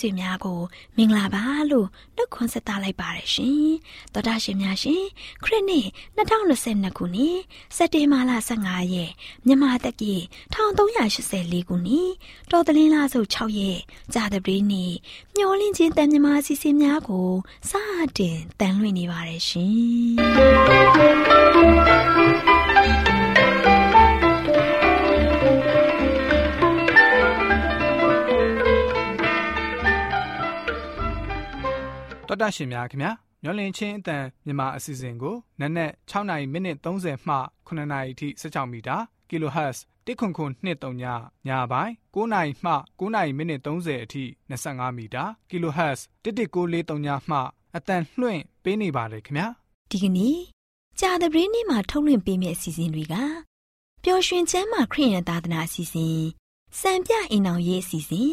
စဉ်မှာတော်တာရှင်မိတ်ဆွေများကိုမင်္ဂလာပါလို့နှုတ်ခွန်းဆက်သလိုက်ပါတယ်ရှင်တော်တာရှင်များရှင်ခရစ်နှစ်2022ခုနှစ်စက်တင်ဘာလ15ရက်မြန်မာတက္ကီ1384ခုနှစ်တော်သလင်းလားစု6ရက်ကြာသပတေးနေ့မျောလင်းချင်းတန်မြမာစီစဉ်များကိုစတင်တန်လွှင့်နေပါတယ်ရှင် တော်တာရှင်များခင်ဗျာမျောလင်းချင်းအတန်မြန်မာအစီအစဉ်ကိုနက်နက်6နာရီမိနစ်30မှ9နာရီထိ16မီတာ kHz တစ်ခွန်ခွန်23ညညပိုင်း9နာရီမှ9နာရီမိနစ်30အထိ25မီတာ kHz 11943ညမှအတန်လွှင့်ပေးနေပါတယ်ခင်ဗျာဒီကနေ့ကြာသပတေးနေ့မှာထုတ်လွှင့်ပေးမယ့်အစီအစဉ်တွေကပျော်ရွှင်ချမ်းသာခရိယန်သာသနာအစီအစဉ်စံပြအိမ်အောင်ရေးအစီအစဉ်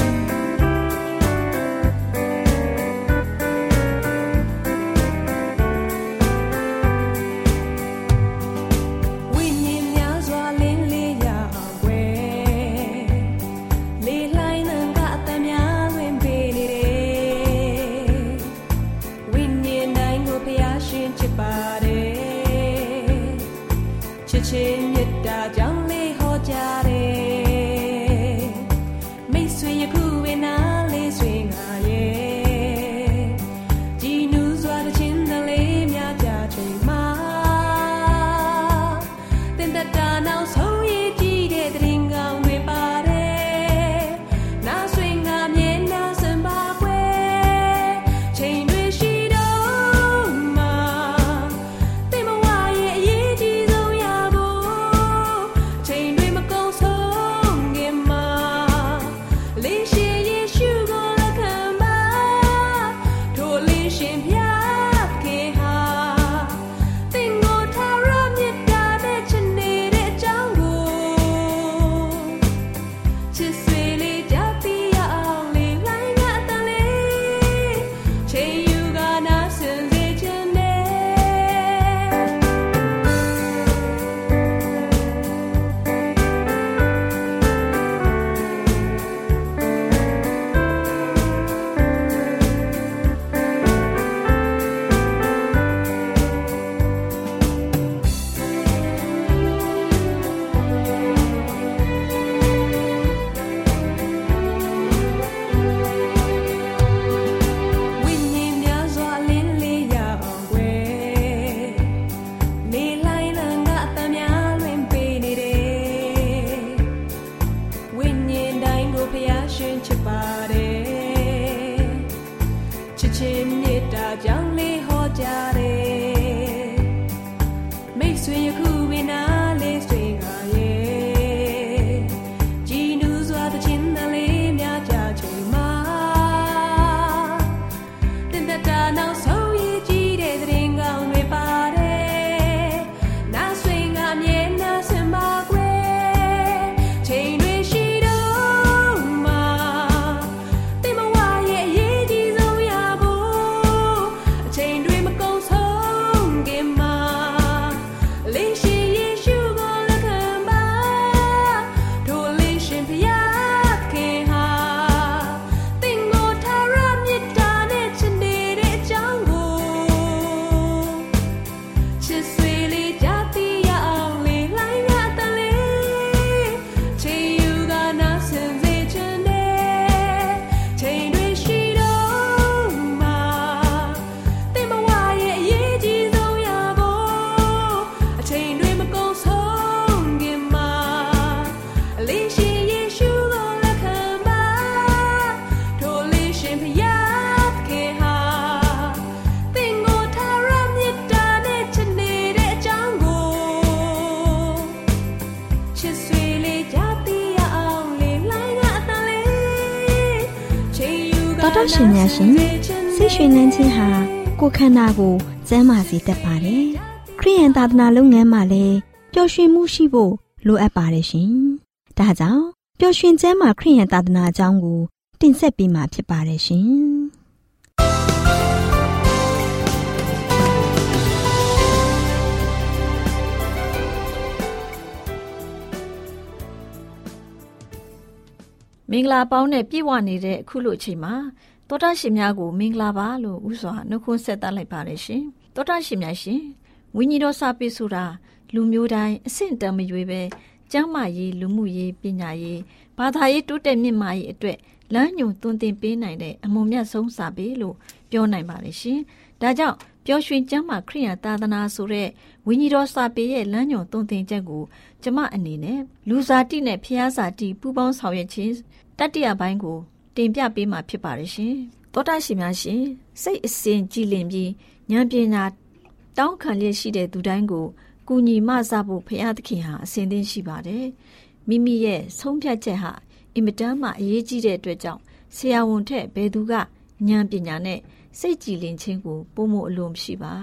န္ဓာကိုကျန်းမာစေတတ်ပါတယ်။ခရိယန်သာသနာလုပ်ငန်းမှာလည်းပျော်ရွှင်မှုရှိဖို့လိုအပ်ပါတယ်ရှင်။ဒါကြောင့်ပျော်ရွှင်ကျမ်းမာခရိယန်သာသနာအကြောင်းကို တင်ဆက်ပေးမှာဖြစ်ပါတယ်ရှင်။မင်္ဂလာပေါင်းနဲ့ပြည့်ဝနေတဲ့အခုလိုအချိန်မှာ တောတာရှင်များကိုမင်္ဂလာပါလို့ဥစွာနှုတ်ခွန်းဆက်သလိုက်ပါတယ်ရှင်တောတာရှင်များရှင်ဝိညာဉ်တော်စာပေဆိုတာလူမျိုးတိုင်းအဆင့်တန်းမရွေးပဲကျမ်းမာရေးလူမှုရေးပညာရေးဘာသာရေးတိုးတက်မြင့်မားရေးအတွက်လမ်းညွန်သွန်သင်ပေးနိုင်တဲ့အမုံမြတ်ဆုံးစာပေလို့ပြောနိုင်ပါတယ်ရှင်ဒါကြောင့်ပျော်ရွှင်ကျမ်းမာခရိယံသာသနာဆိုတဲ့ဝိညာဉ်တော်စာပေရဲ့လမ်းညွန်သွန်သင်ချက်ကိုကျမအနေနဲ့လူစားတိနဲ့ဖျားစာတိပူပေါင်းဆောင်ရွက်ခြင်းတတိယပိုင်းကို တင်ပြပေးမှာဖြစ်ပါတယ်ရှင်။သောတာရှင်များရှင်စိတ်အစဉ်ကြည်လင်ပြီးဉာဏ်ပညာတောင်းခံလျက်ရှိတဲ့သူတိုင်းကိုကူညီမဆဖို့ဖရာသခင်ဟာအစဉ်သင်းရှိပါတယ်။မိမိရဲ့ဆုံးဖြတ်ချက်ဟာအင်မတန်မှအရေးကြီးတဲ့အတွက်ကြောင့်ဆရာဝန်ထက်ဘယ်သူကဉာဏ်ပညာနဲ့စိတ်ကြည်လင်ခြင်းကိုပုံမအလိုမရှိပါ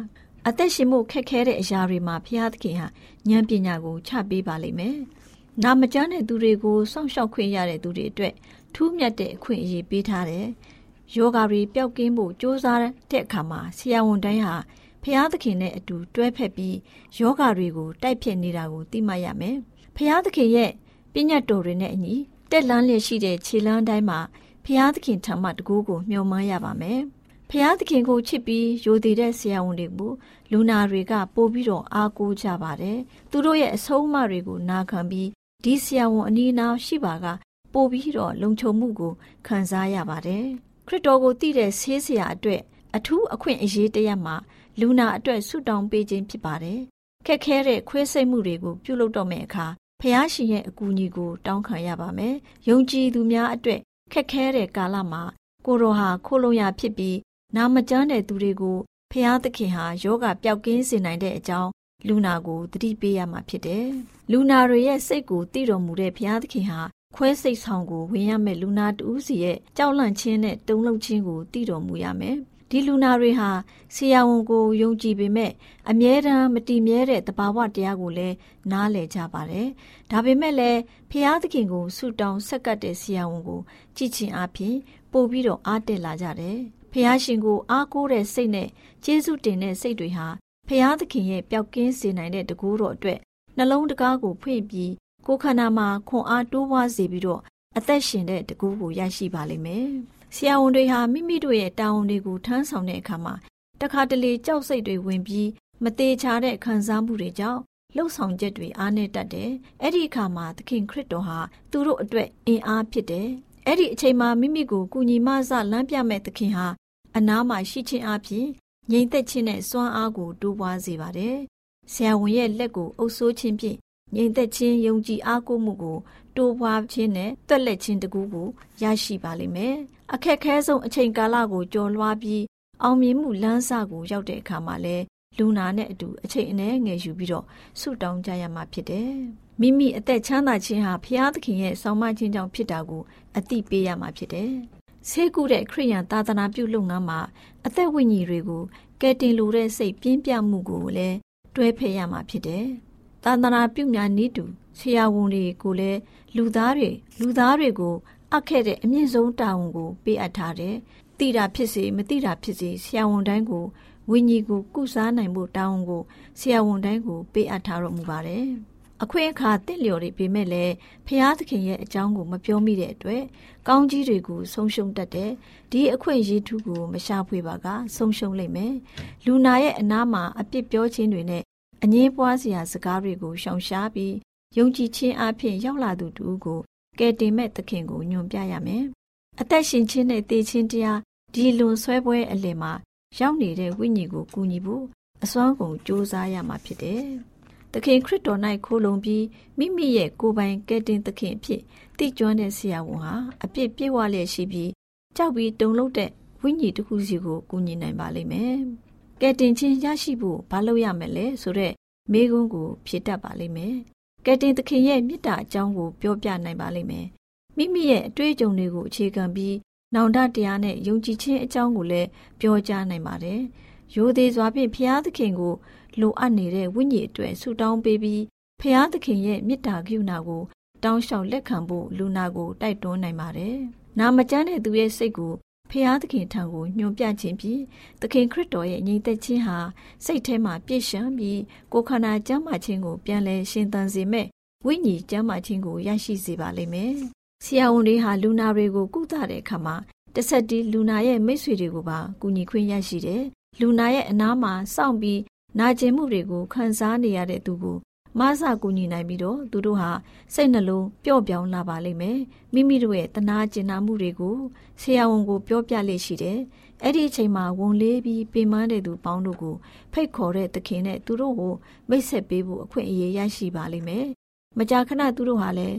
အသက်ရှင်မှုခက်ခဲတဲ့အရာတွေမှာဘုရားသခင်ဟာဉာဏ်ပညာကိုချပေးပါလိမ့်မယ်။နာမကျမ်းတဲ့သူတွေကိုစောင့်ရှောက်ခွင့်ရတဲ့သူတွေအတွက် ထူးမြတ်တဲ့အခွင့်အရေးပေးထားတယ်။ယောဂါတွေပျောက်ကင်းဖို့ကြိုးစားတဲ့အခါမှာဆရာဝန်တိုင်းဟာဘုရားသခင်နဲ့အတူတွဲဖက်ပြီးယောဂါတွေကိုတိုက်ဖြတ်နေတာကိုသိမှတ်ရမယ်။ဘုရားသခင်ရဲ့ပညတ်တော်တွေနဲ့အညီတက်လန်းလျက်ရှိတဲ့ခြေလန်းတိုင်းမှာဘုရားသခင်ထံမှတကူကိုမျှော်မှန်းရပါမယ်။ဖျားသခင်ကိုချစ်ပြီးယိုသေးတဲ့ဆရာဝန်တွေကိုလူနာတွေကပို့ပြီးတော့အားကိုးကြပါတယ်။သူတို့ရဲ့အဆုံးအမတွေကိုနာခံပြီးဒီဆရာဝန်အနီးအနားရှိပါက ပို့ပြီးတော့လုံခြုံမှုကိုခံစားရပါတယ်။ခရစ်တော်ကိုသိတဲ့ဆေးဆရာအတွက်အထူးအခွင့်အရေးတရမှာလူနာအတွက်ဆုတောင်းပေးခြင်းဖြစ်ပါတယ်။ခက်ခဲတဲ့ခွဲစိတ်မှုတွေကိုပြုလုပ်တော့မယ့်အခါဖះရှင်ရဲ့အကူအညီကိုတောင်းခံရပါမယ်။ယုံကြည်သူများအတွက်ခက်ခဲတဲ့ကာလမှာကိုရောဟာခိုးလုံရဖြစ်ပြီးနာမကျမ်းတဲ့သူတွေကိုဖျားသခင်ဟာယောဂပျောက်ကင်းစေနိုင်တဲ့အကြောင်းလူနာကိုသတိပေးရမှာဖြစ်တယ်။လူနာတွေရဲ့စိတ်ကိုသိတော်မူတဲ့ဘုရားသခင်ဟာ ခွဲစိတ်ဆောင်ကိုဝင်ရမယ့်လူနာတူးစီရဲ့ကြောက်လန့်ခြင်းနဲ့တုန်လှုပ်ခြင်းကိုသိတော်မူရမယ်။ဒီလူနာတွေဟာဆရာဝန်ကိုယုံကြည်ပေမဲ့အမြဲတမ်းမတည်မြဲတဲ့တဘာဝတရားကိုလည်းနားလည်ကြပါတယ်။ဒါပေမဲ့လည်းဖျားသခင်ကိုဆုတောင်းဆက်ကပ်တဲ့ဆရာဝန်ကိုကြည်ချင်အားဖြင့်ပို့ပြီးတော့အားတက်လာကြတယ်။ဖះရှင်ကိုအားကိုးတဲ့စိတ်နဲ့ကျေးဇူးတင်တဲ့စိတ်တွေဟာဖះသခင်ရဲ့ပျောက်ကင်းစေနိုင်တဲ့တကူတော်အတွက်နှလုံးတကားကိုဖွင့်ပြီး ကိုယ်ခန္ဓာမှာခွန်အားတိုးပွားစေပြီးတော့အသက်ရှင်တဲ့တကူကိုရရှိပါလိမ့်မယ်။ဆရာဝန်တွေဟာမိမိတို့ရဲ့တာဝန်တွေကိုထမ်းဆောင်တဲ့အခါမှာတခါတလေကြောက်စိတ်တွေဝင်ပြီးမသေးချာတဲ့ခံစားမှုတွေကြောင့်လှုပ်ဆောင်ချက်တွေအားနည်းတတ်တယ်။အဲ့ဒီအခါမှာသခင်ခရစ်တော်ဟာသူတို့အတွက်အင်အားဖြစ်တယ်။အဲ့ဒီအချိန်မှာမိမိကိုကူညီမဆလမ်းပြမဲ့သခင်ဟာအနားမှာရှိခြင်းအပြင်ငြိမ်သက်ခြင်းနဲ့စွမ်းအားကိုတိုးပွားစေပါတယ်။ဆရာဝန်ရဲ့လက်ကိုအုပ်ဆိုးခြင်းဖြင့် ငြိမ်သက်ခြင်းယုံကြည်အားကိုးမှုကိုတိုးပွားခြင်းနဲ့တွက်လက်ခြင်းတကူကိုရရှိပါလိမ့်မယ်။အခက်ခဲဆုံးအချိန်ကာလကိုကျော်လွှားပြီးအောင်မြင်မှုလမ်းစကိုရောက်တဲ့အခါမှာလဲလူနာနဲ့အတူအချိန်အနည်းငယ်ယူပြီးတော့ဆုတောင်းကြရမှာဖြစ်တယ်။မိမိအသက်ချမ်းသာခြင်းဟာဘုရားသခင်ရဲ့ဆောင်းမခြင်းကြောင့်ဖြစ်တာကိုအသိပေးရမှာဖြစ်တယ်။ဆေးကုတဲ့ခရိယန်သာသနာပြုလုပ်ငန်းမှာအသက်ဝိညာဉ်တွေကိုကယ်တင်လိုတဲ့စိတ်ပြင်းပြမှုကိုလည်းတွဲဖက်ရမှာဖြစ်တယ်။ သာသနာပြုများနည်းတူဆရာဝန်တွေကိုလည်းလူသားတွေလူသားတွေကိုအပ်ခဲ့တဲ့အမြင့်ဆုံးတာဝန်ကိုပေးအပ်ထားတယ်။တိတာဖြစ်စေမတိတာဖြစ်စေဆရာဝန်တိုင်းကိုဝိညာဉ်ကိုကုစားနိုင်ဖို့တာဝန်ကိုဆရာဝန်တိုင်းကိုပေးအပ်ထားတော်မူပါတယ်။အခွင့်အခါတင့်လျော်တွေပေမဲ့လည်းဖျားသခင်ရဲ့အကြောင်းကိုမပြောမိတဲ့အတွက်ကောင်းကြီးတွေကိုဆုံးရှုံးတတ်တယ်ဒီအခွင့်ရည်ထူးကိုမရှာဖွေပါကဆုံးရှုံးလိမ့်မယ်လူနာရဲ့အနားမှာအပြစ်ပြောခြင်းတွေနဲ့ အငင်းပွားစရာစကားတွေကိုရှောင်ရှားပြီးယုံကြည်ခြင်းအဖြစ်ရောက်လာသူတူကိုကယ်တင်မဲ့သခင်ကိုညွန်ပြရမယ်အသက်ရှင်ခြင်းနဲ့တည်ခြင်းတရားဒီလွန်ဆွဲပွဲအလယ်မှာရောက်နေတဲ့ဝိညာဉ်ကိုကူညီဖို့အစွမ်းကုန်စ조사ရမှာဖြစ်တယ်သခင်ခရစ်တော်၌ခိုးလုံပြီးမိမိရဲ့ကိုယ်ပိုင်ကယ်တင်သခင်အဖြစ်တည်ကျွမ်းတဲ့ဆရာဝန်ဟာအပြစ်ပြေဝလျက်ရှိပြီးကြောက်ပြီးတုန်လှုပ်တဲ့ဝိညာဉ်တစ်ခုစီကိုကူညီနိုင်ပါလိမ့်မယ်။ ကယ်တင်ခြင်းရရှိဖို့ဘာလုပ်ရမလဲဆိုတော့မိကုန်းကိုဖြေတတ်ပါလိမ့်မယ်။ကယ်တင်သခင်ရဲ့မေတ္တာအကြောင်းကိုပြောပြနိုင်ပါလိမ့်မယ်။မိမိရဲ့အတွေ့အကြုံတွေကိုအခြေခံပြီးနောင်တတရားနဲ့ယုံကြည်ခြင်းအကြောင်းကိုလည်းပြောကြားနိုင်ပါတယ်။ရိုသေစွာဖြင့်ဖျားသခင်ကိုလိုအပ်နေတဲ့ဝိညာဉ်အတွက်ဆုတောင်းပေးပြီးဖျားသခင်ရဲ့မေတ္တာကရုဏာကိုတောင်းလျှောက်လက်ခံဖို့လူနာကိုတိုက်တွန်းနိုင်ပါတယ်။နာမကျမ်းတဲ့သူရဲ့စိတ်ကို ဖျားသခင်ထံကိုညွှန်ပြခြင်းဖြင့်သခင်ခရစ်တော်ရဲ့ညီသက်ခြင်းဟာစိတ်ထဲမှာပြည့်စုံပြီးကိုယ်ခန္ဓာကျမ်းမာခြင်းကိုပြန်လည်ရှင်သန်စေမဲ့ဝိညာဉ်ကျမ်းမာခြင်းကိုရရှိစေပါလိမ့်မယ်ဆရာဝန်တွေဟာလူနာတွေကိုကုသတဲ့အခါမှာတစ်ဆက်တည်းလူနာရဲ့မိတ်ဆွေတွေကိုပါကူညီခွင့်ရရှိတယ်။လူနာရဲ့အနားမှာစောင့်ပြီးနာကျင်မှုတွေကိုခံစားနေရတဲ့သူကို မဆာကူညီနိုင်ပြီးတော့သူတို့ဟာစိတ်နှလုံးပျော့ပြောင်းလာပါလိမ့်မယ်မိမိတို့ရဲ့တနာကျင်နာမှုတွေကိုဆရာဝန်ကိုပြောပြလေ့ရှိတယ်အဲ့ဒီအချိန်မှာဝန်လေးပြီးပင်ပန်းတဲ့သူပေါင်းတို့ကိုဖိတ်ခေါ်တဲ့သခင်နဲ့သူတို့ကိုမိတ်ဆက်ပေးဖို့အခွင့်အရေးရရှိပါလိမ့်မယ်မကြာခဏသူတို့ဟာလည်း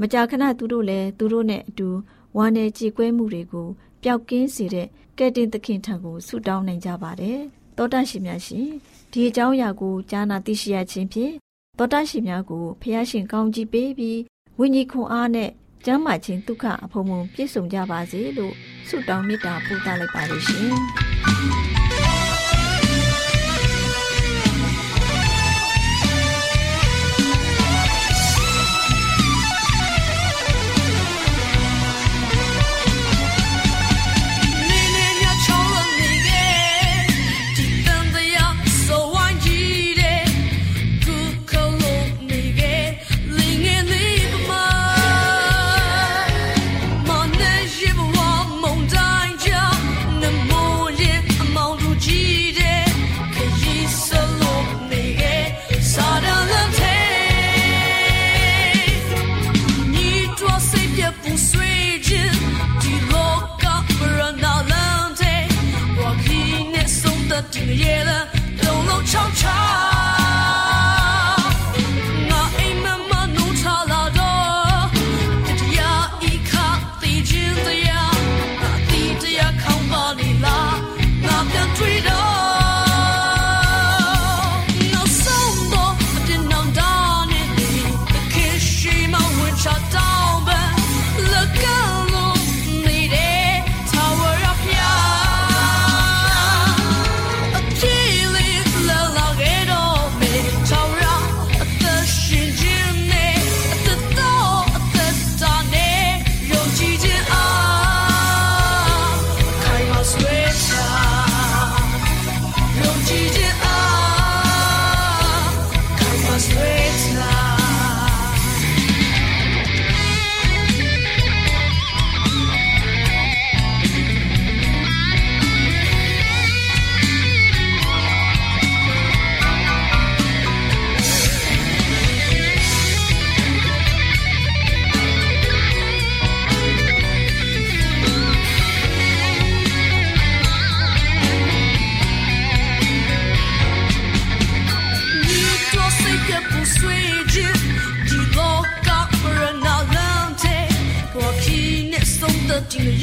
မကြာခဏသူတို့လည်းသူတို့နဲ့အတူဝမ်းနယ်ကြေကွဲမှုတွေကိုပျောက်ကင်းစေတဲ့ကဲတင်သခင်ထံကိုဆုတောင်းနိုင်ကြပါတယ်တောတရှိများရှင်ဒီအကြောင်းအရာကိုကြားနာသိရှိရခြင်းဖြင့် သောတာရှင်များကိုဖះရှင်ကောင်းကြီးပေးပြီးဝိညာဉ်ခွန်အားနဲ့ကျမ်းမာခြင်းဒုက္ခအဖုံဖုံပြည့်စုံကြပါစေလို့ဆုတောင်းမေတ္တာပို့သလိုက်ပါလို့ရှင်။။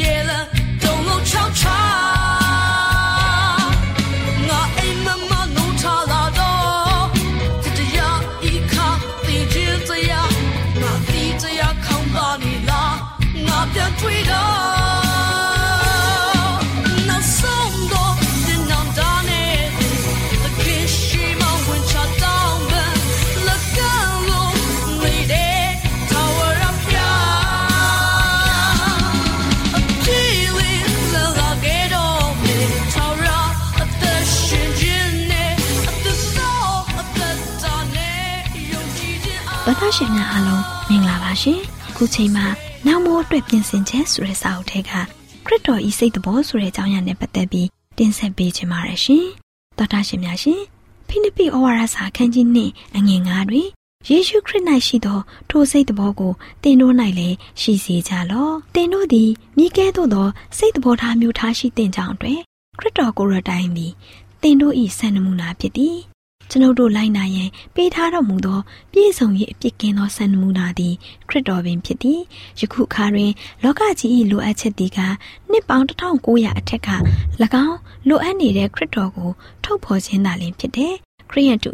together. သောတာရှင်များအားလုံးမင်္ဂလာပါရှင်။ခုချိန်မှာနောက်မိုးအတွက်ပြင်ဆင်ချက်ဆိုတဲ့စာအုပ်ထဲကခရစ်တော်ဤစိတ်တော်ဆိုတဲ့အကြောင်းအရာနဲ့ပတ်သက်ပြီးတင်ဆက်ပေးချင်ပါတယ်ရှင်။သောတာရှင်များရှင်ဖိလိပ္ပိဩဝါဒစာခန်းကြီးနှင့်အငယ်9တွင်ယေရှုခရစ်၌ရှိသောထိုစိတ်တော်ကိုတင်တို့၌လည်းရှိစေကြလော့။တင်တို့သည်မိကဲသို့သောစိတ်တော်ထားမျိုးထားရှိတဲ့ကြောင့်အတွက်ခရစ်တော်ကိုယ်တော်တိုင်သည်တင်တို့၏ဆန္ဒမူနာဖြစ်သည် ကျွန်ုပ်တို့လိုက်နာရန်ပေးထားတော်မူသောပြည့်စုံ၏အပြစ်ကင်းသောစံနမူနာသည်ခရစ်တော်ပင်ဖြစ်သည်ယခုအခါတွင် လောကကြီး၏လိုအပ်ချက်သည်ကနှစ်ပေါင်း1900အထက်က၎င်းလိုအပ်နေတဲ့ခရစ်တော်ကို ထုတ်ဖော်ခြင်းသာလျှင်ဖြစ်တယ်ခရိယန်တူ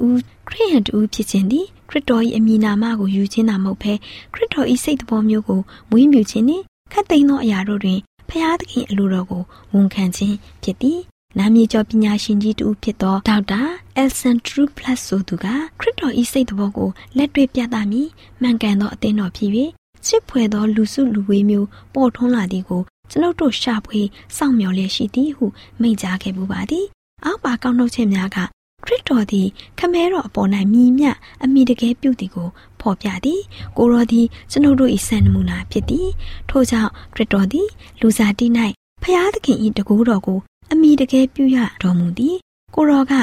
ခရိယန်တူဖြစ်ခြင်းသည်ခရစ်တော်၏အမည်နာမကိုယူခြင်းသာမဟုတ်ဘဲခရစ်တော်၏စိတ်တော်မျိုးကိုမွေးမြူခြင်းနှင့်ခတ်သိမ်းသောအရာတို့တွင်ဖျားသခင်အလိုတော်ကိုဝန်ခံခြင်းဖြစ်သည် နာမည်ကျော်ပညာရှင်ကြီးတူဖြစ်သောဒေါက်တာအယ်ဆန်ထရူပလတ်ဆိုသူကခရစ်တော်ဤစိတ်တော်ကိုလက်တွေ့ပြသမည်မှန်ကန်သောအသင်းတော်ဖြစ်၍ချစ်ဖွယ်သောလူစုလူဝေးမျိုးပေါ်ထွန်းလာသည်ကိုကျွန်ုပ်တို့ရှာဖွေစောင့်မျှော်လျက်ရှိသည်ဟုမိန့်ကြားခဲ့ပူပါသည်အောက်ပါကောက်နှုတ်ချက်များကခခရစ်တော်သည်ခမဲတော်အပေါ်၌မြည်မြအမိတကယ်ပြုသည်ကိုဖော်ပြသည်ကိုရောသည်ကျွန်ုပ်တို့၏စံနမူနာဖြစ်သည်ထို့ကြောင့်ခရစ်တော်သည်လူစားတိ၌ဖျားသခင်၏တကူတော်ကို အမိတကယ်ပြုရတော်မူသည်ကိုရောက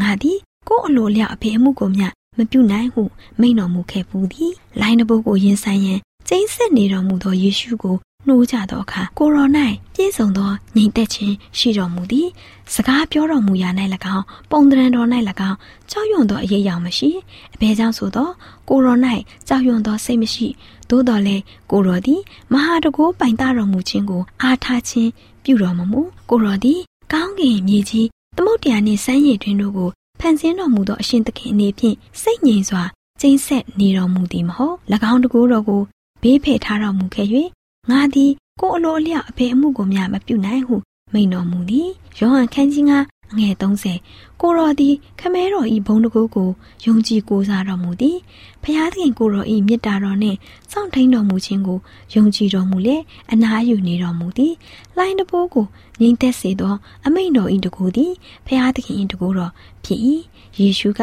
ငါသည်ကိုယ်အလိုလျောက်အဖေအမှုကိုမျှမပြုနိုင်ဟုမိန်တော်မူခဲ့ပူသည်လိုင်းတဘိုးကိုရင်ဆိုင်ရန်ကျိန်းဆက်နေတော်မူသောယေရှုကိုနှိုးကြသောအခါကိုရော၌ပြည့်စုံသောညီသက်ခြင်းရှိတော်မူသည်စကားပြောတော်မူရာ၌၎င်းပုံတရံတော်၌၎င်းကြောက်ရွံ့သောအရေးရောင်မရှိအဘဲကြောင့်ဆိုသောကိုရော၌ကြောက်ရွံ့သောစိတ်မရှိသို့တော်လည်းကိုရောသည်မဟာတကိုးပိုင်တတော်မူခြင်းကိုအားထားခြင်းပြုတော်မမူကိုရောသည် ကောင်းကင်မြေကြီးသမုတ်တရားနှင့်စမ်းရည်တွင်တို့ကိုဖန်ဆင်းတော်မူသောအရှင်သခင်အနေဖြင့်စိတ်ငြိမ်စွာကျိန်းဆက်နေတော်မူသည်မဟုတ်၎င်းတကိုးတော်ကိုဘေးဖယ်ထားတော်မူခဲ့၍ငါသည်ကိုအလိုအလျောက်အဖေအမှုကိုများမပြုနိုင်ဟုမိန်တော်မူသည်ယောဟန်ခန်းကြီးက အငယ်30ကိုတော်သည်ခမဲတော်ဤဘုံတကူကိုယုံကြည်ကိုးစားတော်မူသည်ဖျားသခင်ကိုတော်ဤမေတ္တာတော်နှင့်စောင့်ထိန်တော်မူခြင်းကိုယုံကြည်တော်မူလေအနားယူနေတော်မူသည်လိုင်းတပိုးကိုငြိမ်သက်စေသော အမိန်တော်ဤတကူသည်ဖျားသခင်ဤတကူတော်ဖြစ်၏ယေရှုက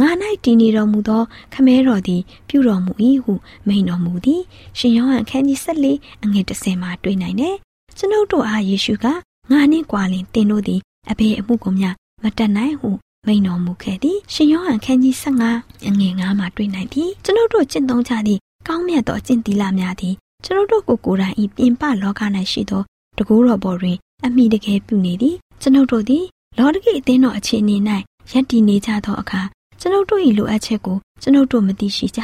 ငါ၌တည်နေတော်မူသော ခမဲတော်သည် ပြုတော်မူ၏ဟုမိန်တော်မူသည်ရှင်ယောဟန်ခန်းကြီး14အငယ်30မှာတွေ့နိုင်တယ်ကျွန်ုပ်တို့အားယေရှုကငါနှင့်ကြွာလင်တင်တို့သည် အဘေအမှုကိုများမတတ်နိုင်ဟုမိန်တော်မူခဲ့သည်ရှင်ယောဟန်ခန်းကြီး15အငယ်9မှာတွေ့နိုင်သည်ကျွန်ုပ်တို့ကျင့်သုံးကြသည့်ကောင်းမြတ်သောအကျင့်သီလများသည်ကျွန်ုပ်တို့ကိုယ်ကိုယ်တိုင်ဤပြင်ပလောက၌ရှိသောတကူတော်ပေါ်တွင် အမိတကယ်ပြုနေသည်ကျွန်ုပ်တို့သည်လောကီအသင်းတော်အခြေအနေ၌ယက်တည်နေကြသောအခါကျွန်ုပ်တို့၏လိုအပ်ချက်ကိုကျွန်ုပ်တို့မသိရှိကြ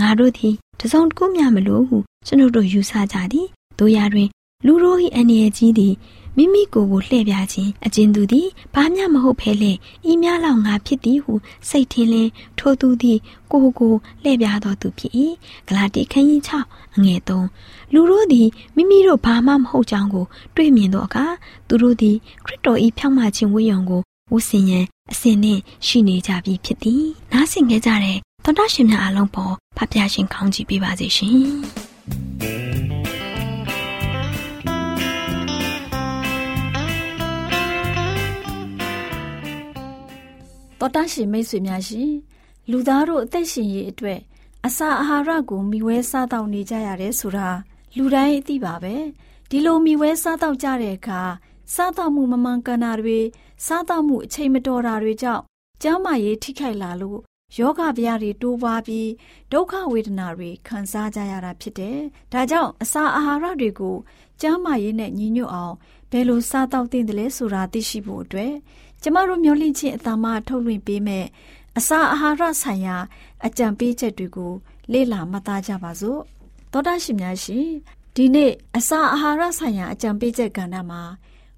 ငါတို့သည်တစုံတစ်ခုမျှမလိုဟုကျွန်ုပ်တို့ယူဆကြသည်တို့ရာတွင် လူတို့၏အနေအကြီးသည် မိမိကိုယ်ကိုလှည့်ပြခြင်းအကျဉ်သူသည်ဘာမျှမဟုတ်ဖဲလေဤများလောက်ငါဖြစ်သည်ဟုစိတ်ထင်းလင်းထိုသူသည်ကိုယ်ကိုလှည့်ပြတော်သူဖြစ်၏ဂလာတိခန်းကြီး6အငယ်3လူတို့သည်မိမိတို့ဘာမှမဟုတ်ကြောင်းကို တွေ့မြင်သောအခါသူတို့သည်ခရစ်တော်၏ဖြောင့်မခြင်းဝိယုံကိုဝဆင်ရန်အစဉ်နှင့်ရှိနေကြပြီဖြစ်သည်နားဆင်ခဲ့ကြတဲ့သောတာရှင်များအလုံးပေါ်ဖဖျားရှင်ခေါင်းကြည့်ပေးပါစေရှင် တော်တရှင်မိတ်ဆွေများရှင်လူသားတို့အသက်ရှင်ရေးအတွက်အစာအာဟာရကိုမျှဝဲစားတောက်နေကြရတယ်ဆိုတာလူတိုင်းသိပါပဲဒီလိုမျှဝဲစားတောက်ကြတဲ့အခါစားတောက်မှုမမှန်ကန်တာတွေစားတောက်မှုအချိန်မတော်တာတွေကြောင့်ကျန်းမာရေးထိခိုက်လာလို့ယောဂဗျာတွေတိုးပွားပြီးဒုက္ခဝေဒနာတွေခံစားကြရတာဖြစ်တယ်။ဒါကြောင့်အစာအာဟာရတွေကိုကျန်းမာရေးနဲ့ညီညွတ်အောင်ဘယ်လိုစားတောက်သင့်တယ်လဲဆိုတာသိရှိဖို့အတွက် ကျမတို့မျိုးလင့်ချင်းအတမထုတ်လွှင့်ပေးမဲ့အစာအာဟာရဆိုင်ရာ အကြံပေးချက်တွေကို လေ့လာမှတ်သားကြပါစို့သောတာရှင်များရှင်ဒီနေ့အစာအာဟာရဆိုင်ရာအကြံပေးချက်ကဏ္ဍမှာ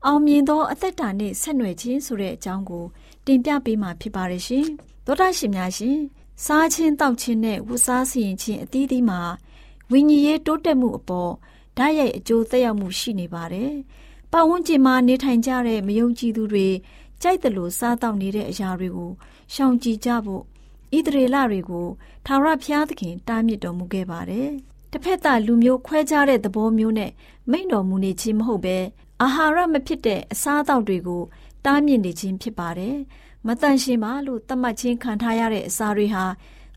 အောင်မြင်သောအသက်တာနဲ့ဆက်နွယ်ခြင်းဆိုတဲ့အကြောင်းကို တင်ပြပေးမှာဖြစ်ပါတယ်ရှင်သောတာရှင်များရှင်စားခြင်းတောက်ခြင်းနဲ့ဝတ်စားစီရင်ခြင်းအသီးသီးမှာဝိညာဉ်ရေးတိုးတက်မှုအပေါ်ဓာတ်ရိုက်အကျိုးသက်ရောက်မှုရှိနေပါတယ်။ပတ်ဝန်းကျင်မှာနေထိုင်ကြတဲ့မယုံကြည်သူတွေ ကြိုက်တယ်လို့စားတောက်နေတဲ့အရာတွေကိုရှောင်ကြဉ်ကြဖို့ဣသရေလတွေကိုထာဝရဘုရားသခင်တားမြစ်တော်မူခဲ့ပါတယ်။တစ်ဖက်သားလူမျိုးခွဲခြားတဲ့သဘောမျိုးနဲ့မိန့်တော်မူနေခြင်းမဟုတ်ပဲအာဟာရမဖြစ်တဲ့အစားအသောက်တွေကိုတားမြစ်နေခြင်းဖြစ်ပါတယ်။မတန်ရှင်းပါလို့သတ်မှတ်ခြင်းခံထားရတဲ့အစာတွေဟာ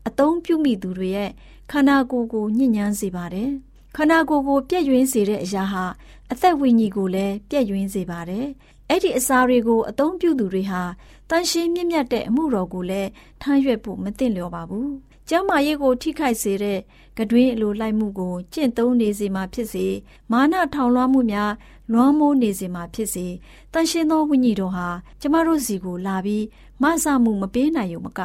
အသုံးပြုမိသူတွေရဲ့ခန္ဓာကိုယ်ကိုညှဉ်းညမ်းစေပါတယ်။ခန္ဓာကိုယ်ကိုပြည့်ယွင်းစေတဲ့အရာဟာအသက်ဝိညာဉ်ကိုလည်းပြည့်ယွင်းစေပါတယ်။ အဲ့ဒီအစာတွေကိုအသုံးပြုသူတွေဟာတန်ရှင်းမြင့်မြတ်တဲ့အမှုတော်ကိုလည်းထမ်းရွက်ဖို့မသင့်လျော်ပါဘူး။ကျမ်းမာရေးကိုထိခိုက်စေတဲ့ကတွင်းအလိုလိုက်မှုကိုကျင့်သုံးနေစေမှာဖြစ်စေမာနထောင်လွှမ်းမှုများလွှမ်းမိုးနေစေမှာဖြစ်စေတန်ရှင်းသောဝိညာဉ်တော်ဟာကျမတို့စီကိုလာပြီးမဆမှုမပေးနိုင်ုံမက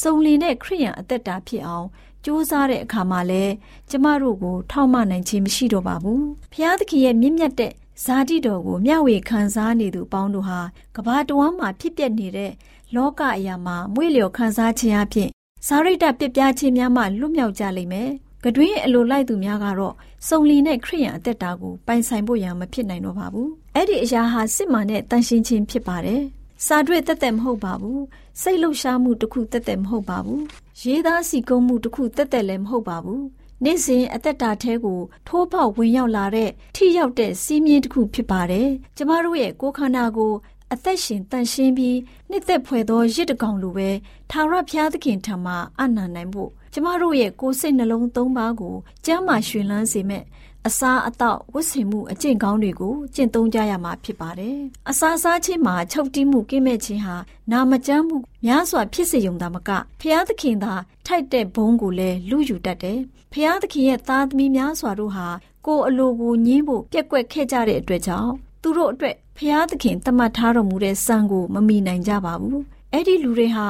စုံလင်တဲ့ခရိယံအသက်တာဖြစ်အောင်ကြိုးစားတဲ့အခါမှာလဲကျမတို့ကိုထောက်မနိုင်ခြင်းမရှိတော့ပါဘူး။ဖျားသခင်ရဲ့မြင့်မြတ်တဲ့ ဇာတိတော်ကိုမျှဝေခံစားနေသူပေါင်းတို့ဟာကဘာတဝမ်းမှာဖြစ်ပျက်နေတဲ့လောကအရာမှာမွေ့လျော်ခံစားခြင်းအဖြစ်ဇာရိတပြပြခြင်းများမှလွတ်မြောက်ကြလိမ့်မယ်။ကတွင်းအလိုလိုက်သူများကတော့စုံလင်တဲ့ခရိယံအသက်တာကိုပိုင်ဆိုင်ဖို့ရန်မဖြစ်နိုင်တော့ပါဘူး။အဲ့ဒီအရာဟာစစ်မှန်တဲ့တန်ရှင်းခြင်းဖြစ်ပါတယ်။စာတွေ့တက်တက်မဟုတ်ပါဘူး။စိတ်လှုပ်ရှားမှုတစ်ခုတက်တက်မဟုတ်ပါဘူး။ရေးသားစီကုံးမှုတစ်ခုတက်တက်လည်းမဟုတ်ပါဘူး။ နေ့စဉ်အသက်တာထဲကိုထိုးပေါက်ဝင်ရောက်လာတဲ့ထိရောက်တဲ့စီးမြင်တစ်ခုဖြစ်ပါတယ်။ကျမတို့ရဲ့ကိုယ်ခန္ဓာကိုအသက်ရှင်တန်ရှင်းပြီးနှစ်သက်ဖွယ်သောရစ်တကောင်လိုပဲထာဝရဘုရားသခင်ထံမှအနံနိုင်ဖို့ကျမတို့ရဲ့ကိုယ်စိတ်နှလုံးသုံးပါးကိုကျမ်းမာရွှင်လန်းစေမဲ့ အစာအသောက်ဝတ်ဆင်မှုအကျင့်ကောင်းတွေကိုကျင့်သုံးကြရမှာဖြစ်ပါတယ်။အစာစားခြင်းမှာချုပ်တီးမှုကင်းမဲ့ခြင်းဟာနာမကျန်းမှုများစွာဖြစ်စေုံသာမကဖျားသခင်သာထိုက်တဲ့ဘုံကိုလည်းလူယူတတ်တယ်။ဖျားသခင်ရဲ့သားသမီးများစွာတို့ဟာကိုယ်အလိုကိုညှင်းဖို့ပြက်ကွက်ခဲ့ကြတဲ့အတွက်ကြောင့်သူတို့အတွက်ဖျားသခင်တမတ်ထားတော်မူတဲ့စံကိုမမီနိုင်ကြပါဘူး။အဲ့ဒီလူတွေဟာ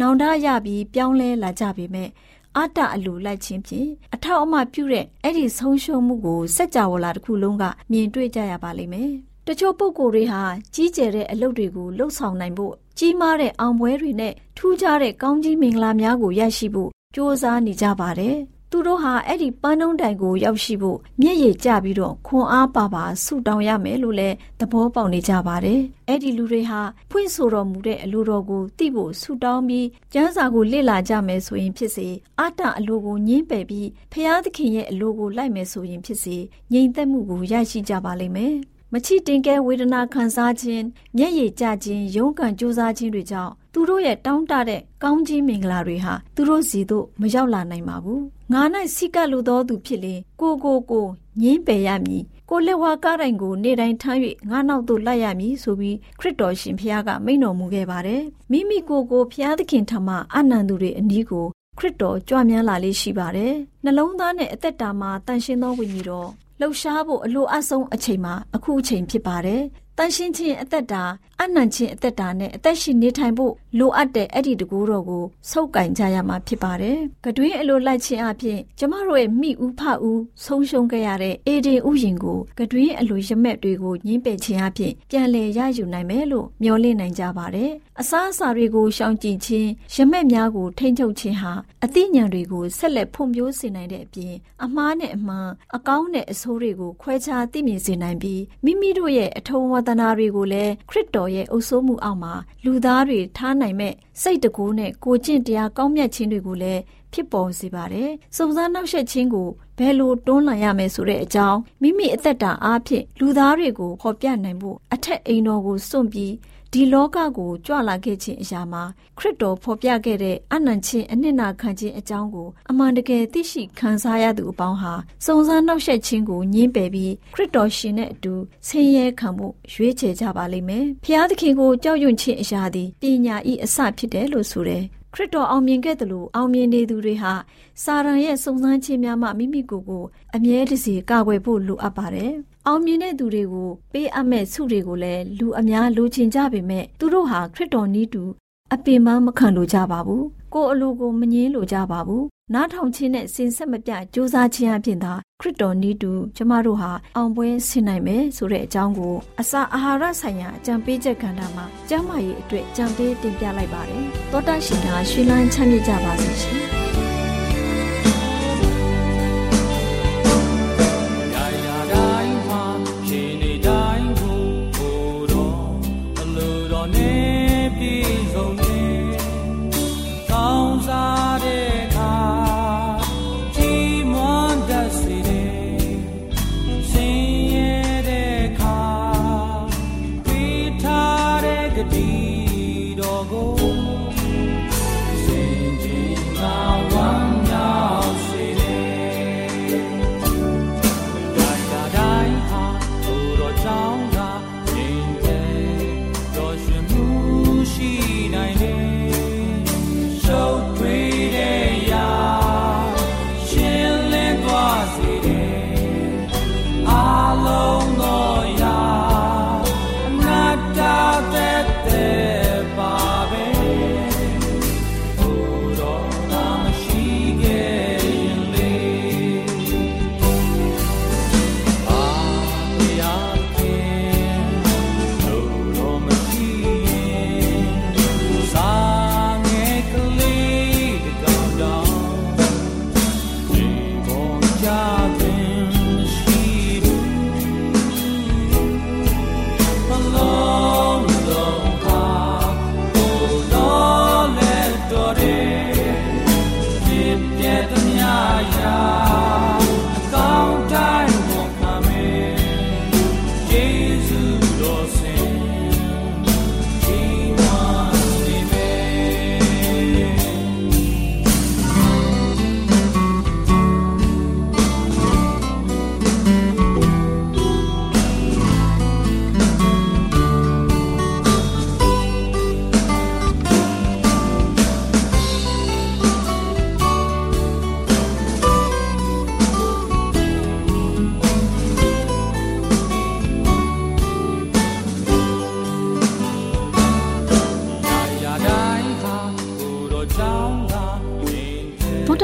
နောင်တရပြီးပြောင်းလဲလာကြပေမဲ့ အတ္တအလိုလိုက်ခြင်းဖြင့်အထောက်အမပြုတဲ့အဲ့ဒီဆုံးရှုံးမှုကိုစัจ java လာတစ်ခုလုံးကမြင်တွေ့ကြရပါလိမ့်မယ်။တချို့ပုဂ္ဂိုလ်တွေဟာကြီးကျယ်တဲ့အလုပ်တွေကိုလှုပ်ဆောင်နိုင်ဖို့ကြီးမားတဲ့အောင်ပွဲတွေနဲ့ထူးခြားတဲ့ကောင်းကြီးမင်္ဂလာများကိုရရှိဖို့ကြိုးစားနေကြပါတယ်။ သူတို့ဟာအဲ့ဒီပန်းနှုံးတိုင်ကိုရောက်ရှိဖို့မျက်ရည်ကျပြီးတော့ခွန်အားပါပါဆုတောင်းရမယ်လို့လည်းသဘောပေါက်နေကြပါတယ်။အဲ့ဒီလူတွေဟာဖွင့်ဆိုတော်မူတဲ့အလိုတော်ကိုသိဖို့ဆုတောင်းပြီးကျမ်းစာကိုလေ့လာကြမယ်ဆိုရင်ဖြစ်စေအတ္တအလိုကိုညှင်းပယ်ပြီးဖျားသခင်ရဲ့အလိုကိုလိုက်မယ်ဆိုရင်ဖြစ်စေငြိမ်သက်မှုကိုရရှိကြပါလိမ့်မယ်။မချစ်တင်ကဲဝေဒနာခံစားခြင်းမျက်ရည်ကျခြင်းရုန်းကန်ကြိုးစားခြင်းတွေကြောင့် သူတို့ရဲ့တောင်းတတဲ့ကောင်းကြီးမင်္ဂလာတွေဟာသူတို့စီသို့မရောက်လာနိုင်ပါဘူးငါ၌စိကလူသောသူဖြစ်လေကိုကိုကိုငင်းပယ်ရမည်ကိုလက်ဝါကားတိုင်းကိုနေ့တိုင်းထမ်း၍ငါနောက်သို့လိုက်ရမည်ဆိုပြီးခရစ်တော်ရှင်ဖျားကမိန့်တော်မူခဲ့ပါတယ်မိမိကိုယ်ကိုဖျားသခင်ထံမှအနန္တုတွေအနီးကိုခရစ်တော်ကြွမြန်းလာလေးရှိပါတယ်နှလုံးသားနဲ့အသက်တာမှာတန်ရှင်းသောဝိညာဉ်တော်လှူရှားဖို့အလိုအဆုံးအချိန်မှာအခုအချိန်ဖြစ်ပါတယ်တန်ရှင်းခြင်းအသက်တာအနံ့ခြင်းအသက်တာနဲ့အသက်ရှင်နေထိုင်ဖို့လိုအပ်တဲ့အဲ့ဒီတကူတော်ကိုစုပ်ကင်ကြရမှာဖြစ်ပါတယ်။ကတွင်းအလိုလိုက်ခြင်းအပြင်ကျမတို့ရဲ့မိဦးဖဦးဆုံးရှုံးခဲ့ရတဲ့အေဒင်ဥယျင်ကိုကတွင်းအလိုရမက်တွေကိုညှင်းပယ်ခြင်းအပြင်ပြန်လည်ရယူနိုင်မယ်လို့မျှော်လင့်နိုင်ကြပါတယ်။အစားအစာတွေကိုရှောင်ကျဉ်ခြင်းရမက်များကိုထိန်းချုပ်ခြင်းဟာအသိဉာဏ်တွေကိုဆက်လက်ဖွံ့ဖြိုးစေနိုင်တဲ့အပြင်အမှားနဲ့အမှန်အကောင်းနဲ့အဆိုးတွေကိုခွဲခြားသိမြင်စေနိုင်ပြီးမိမိတို့ရဲ့အထုံးဝတနာတွေကိုလည်းခရစ်တော်ရဲ့အုပ်စိုးမှုအောက်မှာလူသားတွေထားနိုင်မဲ့စိတ်တကူနဲ့ကိုကျင့်တရားကောင်းမြတ်ခြင်းတွေကိုလည်းဖြစ်ပေါ်စေပါတယ်။စုံစမ်းနှောက်ယှက်ခြင်းကိုဘယ်လိုတွန်းလှန်ရမယ်ဆိုတဲ့အကြောင်းမိမိအသက်တာအားဖြင့်လူသားတွေကိုဖော်ပြနိုင်ဖို့အထက်အိမ်တော်ကိုစွန့်ပြီး ဒီလောကကိုကြွလာခဲ့ခြင်းအရာမှာခရစ်တော်ဖော်ပြခဲ့တဲ့အနံ့ချင်းအနှစ်နာခံခြင်းအကြောင်းကိုအမှန်တကယ်သိရှိခံစားရသူအပေါင်းဟာစုံစမ်းနှောက်ယှက်ခြင်းကိုညှင်းပယ်ပြီးခရစ်တော်ရှင်နဲ့အတူဆင်းရဲခံမှုရွေးချယ်ကြပါလိမ့်မယ်။ဖျားသခင်ကိုကြောက်ရွံ့ခြင်းအရာသည်ပညာဤအစဖြစ်တယ်လို့ဆိုတယ်ခရစ်တော်အောင်မြင်ခဲ့တယ်လို့အောင်မြင်နေသူတွေဟာစာရန်ရဲ့စုံစမ်းခြင်းများမှမိမိကိုယ်ကိုအမြဲတစေကာကွယ်ဖို့လိုအပ်ပါတယ်။ အောင်မြင်တဲ့သူတွေကိုပေးအပ်မဲ့ဆုတွေကိုလည်းလူအများလိုချင်ကြပေမဲ့သူတို့ဟာခရစ်တော်နည်းတူအပင်မမခံလိုကြပါဘူးကိုယ်အလိုကိုမငြင်းလိုကြပါဘူးနားထောင်ခြင်းနဲ့စင်ဆက်မပြကြိုးစားခြင်းအပြင်သာခရစ်တော်နည်းတူကျမတို့ဟာအောင်ပွဲဆင်နိုင်မယ်ဆိုတဲ့အကြောင်းကိုအစာအာဟာရဆိုင်ရာအကြံပေးချက်ကဏ္ဍမှာကျမ်းမာရေးအတွက်ကြံပေးတင်ပြလိုက်ပါတယ်တောတာရှင်ကရှင်လန်းချမ်းမြေ့ကြပါစေရှင်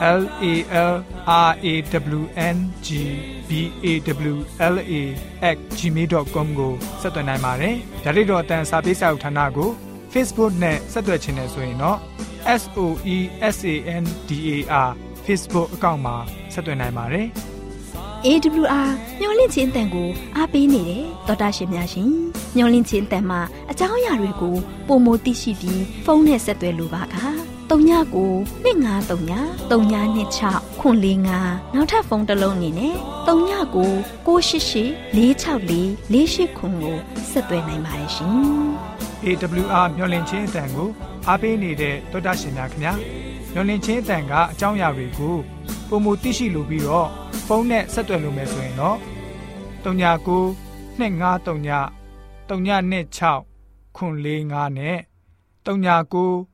l a l r a w n g b a w l a @ gmail.com ကိုဆက်သွင်းနိုင်ပါတယ်။ဒါ့အပြင်တော့အတန်းစာပေးစာဥထာဏာကို Facebook နဲ့ဆက်သွယ်ခြင်းနဲ့ဆိုရင်တော့ s o e s a n d a r Facebook အကောင့်မှာဆက်သွင်းနိုင်ပါတယ်။ AWR မျော်လင့်ခြင်းအတန်ကိုအားပေးနေတယ်တော်တာရှင်များရှင်မျော်လင့်ခြင်းအတန်မှာအကြောင်းအရာတွေကိုပုံမသိရှိပြီးဖုန်းနဲ့ဆက်သွယ်လိုပါက 39ကို2939 3926ခွန်45နောက်ထပ်ဖုန်းတစ်လုံးအနေနဲ့39ကို688 464 48ခွန်ကိုဆက်သွယ်နိုင်ပါတယ်ရှင် AWR မျော်လင့်ခြင်းအတန်ကိုအားပေးနေတဲ့တော်တာရှင်များခင်ဗျာမျော်လင့်ခြင်းအတန်ကအကြောင်းအရာတွေကိုပုံမသိရှိလိုပြီးတော့ဖုန်းနဲ့ဆက်သွယ်လို့မယ်ဆိုရင်တော့39 253 396 445နဲ့39